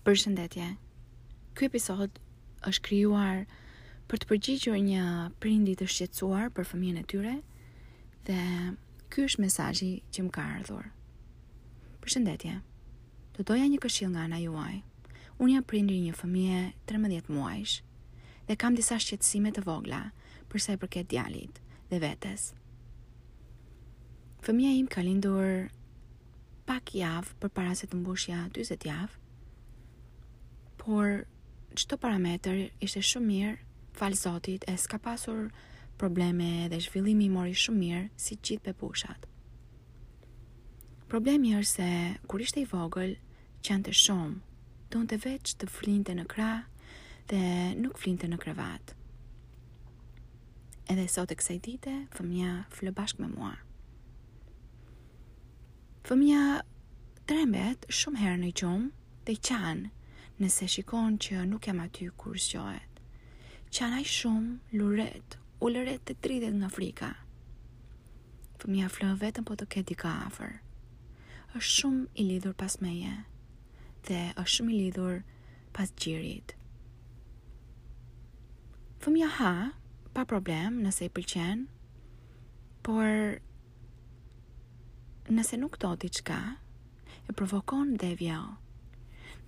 Përshëndetje. Ky episod është krijuar për të përgjigjur një prindi të shqetësuar për fëmijën e tyre dhe ky është mesazhi që më ka ardhur. Përshëndetje. Do doja një këshillë nga ana juaj. Unë jam prindi i një fëmije 13 muajsh dhe kam disa shqetësime të vogla për sa i përket djalit dhe vetes. Fëmija im ka lindur pak javë përpara se të mbushja 40 javë, por çdo parametër ishte shumë mirë, falë zotit e s'ka pasur probleme dhe zhvillimin e mori shumë mirë si gjithë bebushat. Problemi është se kur ishte i vogël, qante shumë, donte veç të flinte në krah dhe nuk flinte në krevat. Edhe sot e kësaj dite, fëmija flë bashkë me mua. Fëmija trembet shumë herë në gjumë dhe qan, nëse shikon që nuk jam aty kur zgjohet. Qan aq shumë, luret, ulëret dhe dridhet nga frika. Fëmija flë vetëm po të ketë dikë afër. është shumë i lidhur pas meje dhe është shumë i lidhur pas gjirit. Fëmija ha, pa problem nëse i pëlqen, por nëse nuk do diçka, e provokon dhe e vjell.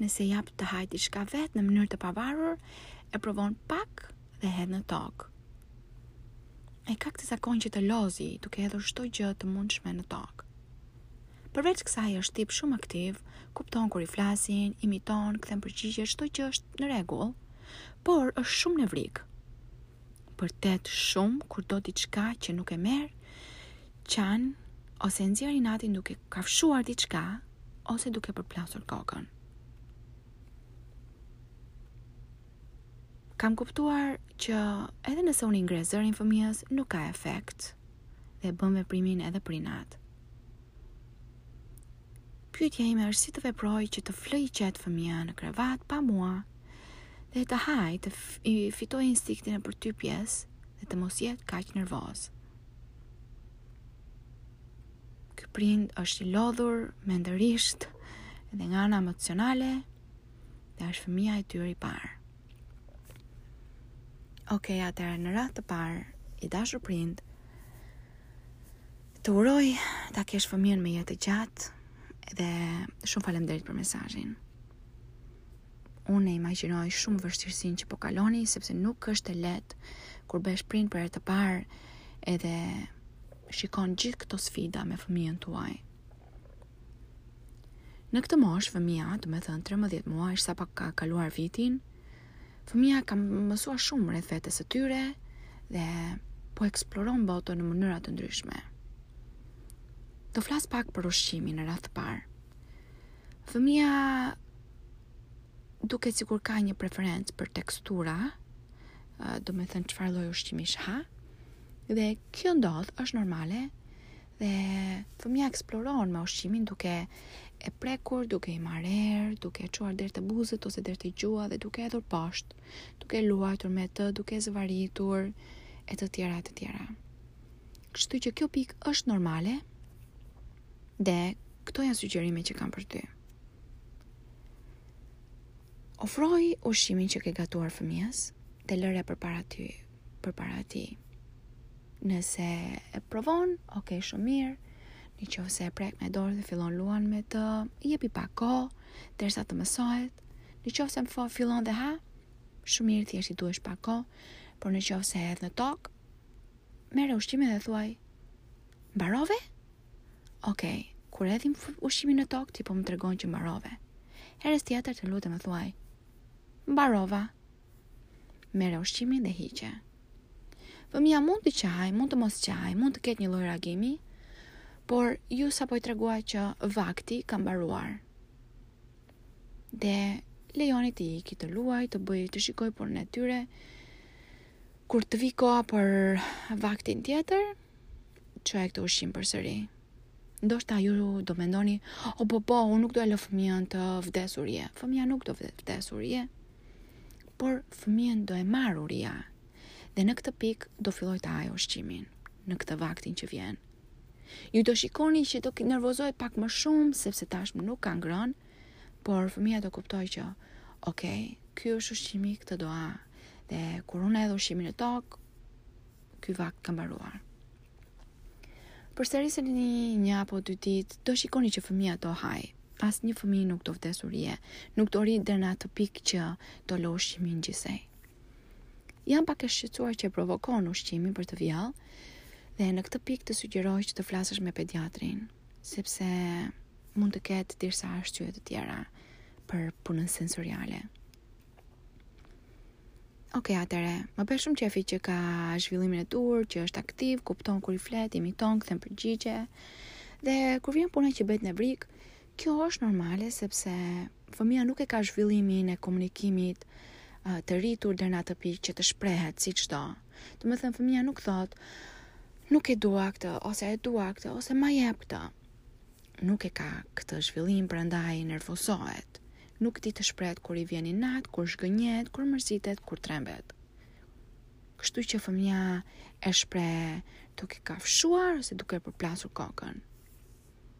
Nëse jap të hajë diçka vetë në mënyrë të pavarur, e provon pak dhe hedh në tokë. E ka këtë zakon që të lozi, duke hedhur çdo gjë të mundshme në tokë. Përveç kësaj është tip shumë aktiv, kupton kur i flasin, imiton, kthen përgjigje, çdo gjë është në rregull, por është shumë nevrik. Bërtet shumë kur do diçka që nuk e merr, qan ose nxjerr inatin duke kafshuar diçka ose duke përplasur kokën. Kam kuptuar që edhe nëse unë i ngre zërin fëmijës, nuk ka efekt. dhe bën veprimin edhe për inat. Pyetja ime është si të veproj që të flejë i qetë fëmija në krevat pa mua dhe të hajë të fitojë instinktin e përtypjes dhe të mos jetë kaq nervoz. Ky prind është i lodhur mendërisht dhe nga ana emocionale dhe është fëmija e tyre i parë. Ok, atëherë në radhë të parë, i dashur prind, të uroj ta kesh fëmijën me jetë të gjatë dhe shumë faleminderit për mesazhin. Unë e imagjinoj shumë vështirësinë që po kaloni sepse nuk është e lehtë kur bëhesh prind për herë të parë edhe shikon gjithë këto sfida me fëmijën tuaj. Në këtë moshë, fëmija, domethënë 13 muaj, sapo ka kaluar vitin, fëmija ka mësuar shumë rreth vetes së tyre dhe po eksploron botën në mënyra të ndryshme. Do flas pak për ushqimin në radhë të parë. Fëmija duket sikur ka një preferencë për tekstura, domethënë çfarë lloj ushqimesh ha, dhe kjo ndodh është normale, Dhe fëmija eksploron me ushqimin duke e prekur, duke i marrë erë, duke e çuar deri te buzët ose deri te gjuha dhe duke e hedhur poshtë, duke luajtur me të, duke e zvarritur e të tjera e të tjera. Kështu që kjo pikë është normale dhe këto janë sugjerime që kam për ty. Ofroja ushqimin që ke gatuar fëmijës dhe lëre përpara tij përpara tij. Nëse e provon, ok, shumë mirë. Në qoftë se e prek me dorë dhe fillon luan me të, jepi pak kohë, derisa të mësohet. Në qoftë se më fillon dhe ha, shumë mirë thjesht i duhet pak kohë, por në qoftë se e hedh në tokë, merre ushqimin dhe thuaj, mbarove? Ok, kur hedhim ushqimin në tokë, ti po më tregon që mbarove. Herës tjetër të lutem më thuaj, mbarova. Merre ushqimin dhe hiqe. Fëmija mund të qajë, mund të mos qajë, mund të ketë një lloj reagimi, por ju sapo i treguat që vakti ka mbaruar. Dhe lejojeni të ikë, të luajë, të bëjë, të shikojë punën e tyre, kur të vijë koha për vaktin tjetër, çoje këtë ushqim përsëri. Ndoshta ju do mendoni, o po po, unë nuk do e lë fëmijën të vdesë urie. Fëmija nuk do vdesë urie. por fëmijën do e marrë uria dhe në këtë pikë do fillojë ta hajë ushqimin në këtë vaktin që vjen. Ju do shikoni që do nervozohet pak më shumë sepse tashmë nuk ka ngrënë, por fëmija do kuptojë që ok, ky është ushqimi këtë do ha dhe kur unë e hedh ushqimin në tokë, ky vakt ka mbaruar. Përsëriseni një apo dy ditë, do shikoni që fëmija do hajë. Asnjë fëmijë nuk do vdesë urie, nuk do rrijë deri në atë pikë që do lërë ushqimin gjithsej. Jam pak e shqetësuar që e provokon ushqimi për të vjellë, dhe në këtë pikë të sugjeroj që të flasësh me pediatrin, sepse mund të ketë disa arsye të tjera për punën sensoriale. Ok, atëherë, më bëhet shumë qejfi që ka zhvillimin e duhur, që është aktiv, kupton kur i flet, imiton, kthen përgjigje. Dhe kur vjen puna që bëhet nevrik, kjo është normale sepse fëmija nuk e ka zhvillimin e komunikimit të arritur dhe në atë pikë që të shprehet siç do. Domethënë fëmija nuk thotë, nuk e dua këtë, ose e dua këtë, ose ma jep këtë. Nuk e ka këtë zhvillim, prandaj nervosohet. Nuk di të shprehet kur i vjen inat, kur zhgënjehet, kur mërzitet, kur trembet. Kështu që fëmija e shpreh duke kafshuar ose duke përplasur kokën.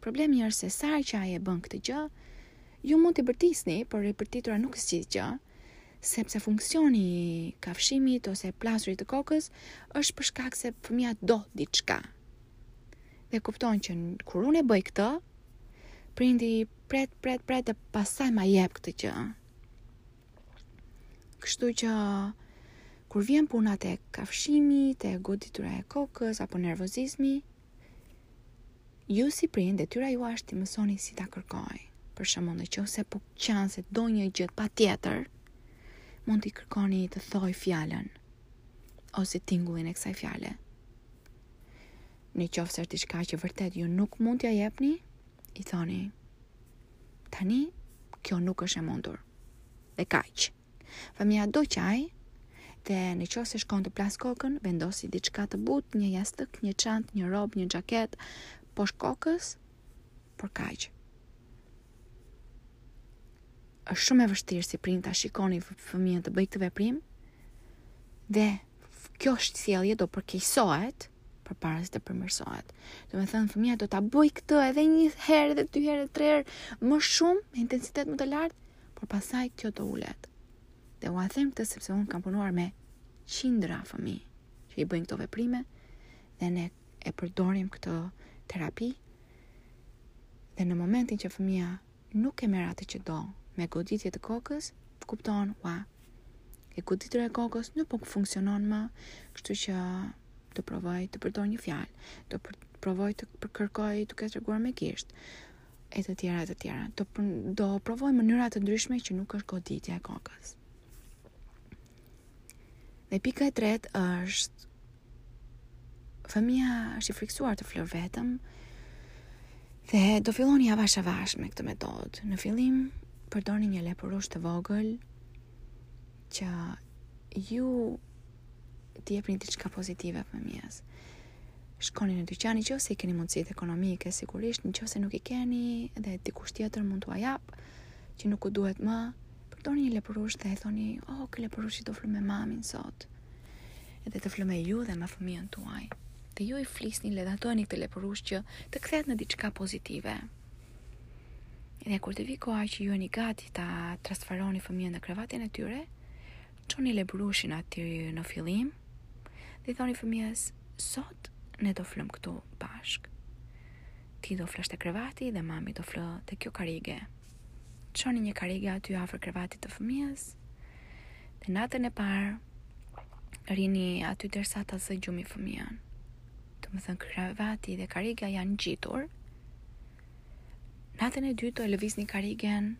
Problemi është se sa herë që ai e bën këtë gjë, ju mund të bërtisni, por e bërtitura nuk zgjidh gjë, sepse funksioni i kafshimit ose plasuritjes të kokës është për shkak se fëmija do diçka. Dhe kupton që kur unë e bëj këtë, prindi pret, pret, pret e pastaj ma jep këtë gjë. Kështu që kur vjen puna te kafshimi, te goditura e kokës apo nervozizmi, ju si prind detyra juaj është ta mësoni si ta kërkojë. Për shembull në qoftë se po qan se do një gjë të patjetër, mund t'i kërkoni të thojë fjalën ose tingullin e kësaj fjale. Në qoftë se është diçka që vërtet ju nuk mund t'ia jepni, i thoni, tani kjo nuk është e mundur. Dhe kaq. Fëmija do qajë, dhe në qoftë se shkon të plasë kokën, vendosi diçka të butë, një jastëk, një çantë, një rrobë, një xhaketë, poshtë kokës, por kaq. është shumë e vështirë si prind ta shikoni fëmijën të bëjë këtë veprim, dhe kjo sjellje do përkeqësohet përpara se të përmirësohet. Domethënë fëmija do ta bëjë këtë edhe një herë, edhe dy herë, tre herë, më shumë, me intensitet më të lartë, por pastaj kjo do ulet. Dhe ua them këtë sepse unë kam punuar me qindra fëmijë që i bëjnë këto veprime dhe ne e përdorim këtë terapi dhe në momentin që fëmija Nuk e merr atë që do, me goditje të kokës, kupton, ua. E goditura e kokës nuk po funksionon më, kështu që do provoj të përdor një fjalë, do provoj të kërkoj duke treguar me gisht e të tjera e të tjera. Do provoj mënyra të ndryshme që nuk është goditja e kokës. Dhe pika e tretë është fëmija është i frikësuar të flerë vetëm dhe do filloni avash avash me këtë metodë. Në fillim, përdorni një lepurush të vogël që ju t'i jepni diçka pozitive fëmijës. Shkoni në dyqan në qoftë se i keni mundësitë ekonomike, sigurisht në qoftë se nuk i keni dhe dikush tjetër mund t'ua japë që nuk u duhet më, Përdorni një lepurush dhe i thoni, oh, ky lepurushi do flejë me mamin sot. Edhe të flejë me ju dhe me fëmijën tuaj. Dhe ju i flisni, le ta dojë këtë lepurush që të kthehet në diçka pozitive. Edhe kur të vijë koha që ju jeni gati ta transferoni fëmijën në krevatin e tyre, çoni lepurushin aty në fillim, dhe i thoni fëmijës, sot ne do flemë këtu bashkë. Ti do flesh te krevati dhe mami do flejë te kjo karrige. Çoni një karrige aty afër krevatit të fëmijës. Dhe natën e parë rrini aty derisa ta zë gjumi fëmijën. Domethënë krevati dhe karrigia janë ngjitur. Natën e dytë do e lëvizni karrigen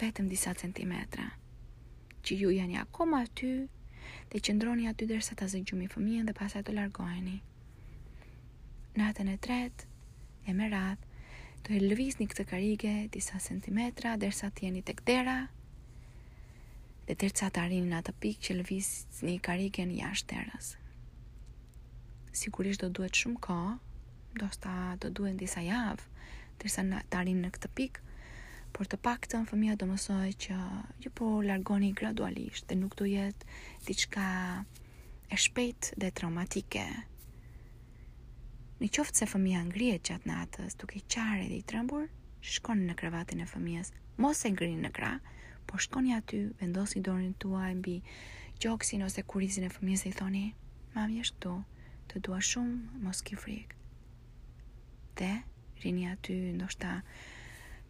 vetëm disa centimetra që ju jeni akoma aty dhe qëndroni aty derisa ta zë gjumi fëmijën dhe pastaj të largoheni. Natën e tretë, e me radhë, do e lëvizni këtë karrige disa centimetra derisa të jeni tek dera dhe derisa të arrini në atë pikë që lëvizni karrigen jashtë derës. Sigurisht do duhet shumë kohë, ndoshta do duhen disa javë derisa të arrini në këtë pikë, por të paktën fëmija do mësojë që ju po largoheni gradualisht dhe nuk do jetë diçka e shpejtë dhe traumatike. Në qoftë se fëmija ngrihet gjatë natës, duke qarë edhe i trembur, shkoni në krevatin e fëmijës, mos e ngrini në krah, por shkoni aty, vendosni dorën tuaj mbi gjoksin ose kurrizin e fëmijës dhe i thoni, mami është këtu, të dua shumë, mos ki frikë. Dhe rrini aty ndoshta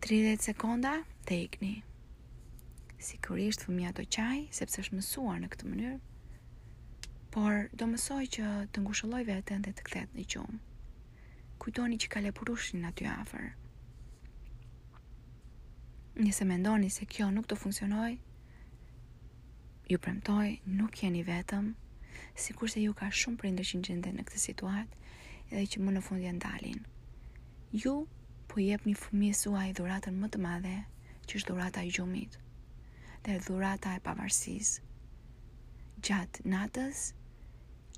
30 sekonda dhe ikni. Sigurisht fëmija do qajë, sepse është mësuar në këtë mënyrë, Por do mësojë që të ngushëllojë veten dhe të kthehet në gjumë. Kujtoni që ka lepurushin aty afër. Nëse mendoni se kjo nuk do funksionojë, ju premtoj nuk jeni vetëm, sikurse ju ka shumë prindër që gjenden në këtë situatë edhe që më në fund ia dalin. Ju po i jepni fëmijës suaj dhuratën më të madhe që është dhurata e gjumit dhe dhurata e pavarësisë. gjatë natës,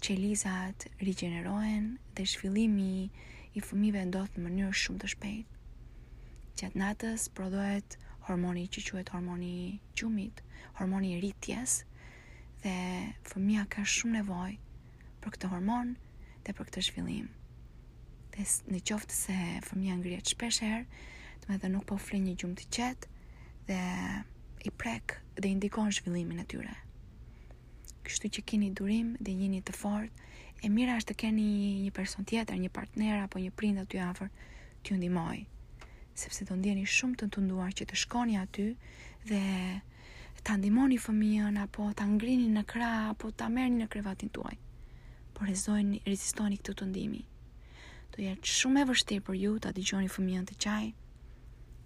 qelizat rigjenerohen dhe zhvillimi i fëmijëve ndodh në mënyrë shumë të shpejtë. Gjatë natës prodhohet hormoni që quhet hormoni i gjumit, hormoni i rritjes dhe fëmija ka shumë nevojë për këtë hormon dhe për këtë zhvillim. Dhe në qoftë se fëmija ngrihet shpesh herë, dhe nuk po fle një gjumë të qetë dhe i prek dhe indikon zhvillimin e tyre. Kështu që kini durim dhe jini të fortë, e mira është të keni një person tjetër, një partner apo një prind aty afër, t'ju ndihmojë, sepse do ndjeni shumë të tunduar që të shkoni aty dhe ta ndihmoni fëmijën, apo ta ngrini në krah, apo ta merrni në krevatin tuaj. Por rezojni, rezistoni këtë tundim. Do jetë shumë e vështirë për ju ta dëgjoni fëmijën të qajë,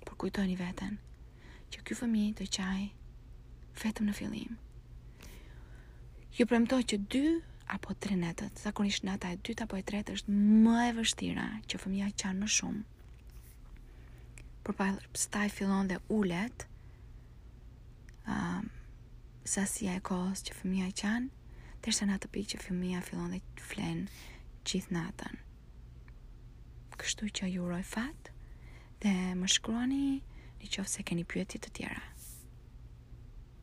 por kujtojini vetes, që ky fëmijë do qajë, vetëm në fillim. Ju premtoj që dy apo tre netët, zakonisht nata e dytë apo e tretë është më e vështira që fëmija qan më shumë, por pastaj fillon dhe ulet um, sasia e kohës që fëmija qan, derisa në atë pikë që fëmija fillon dhe flen gjithë natën. Kështu që ju uroj fat dhe më shkruani në qoftë se keni pyetje të tjera.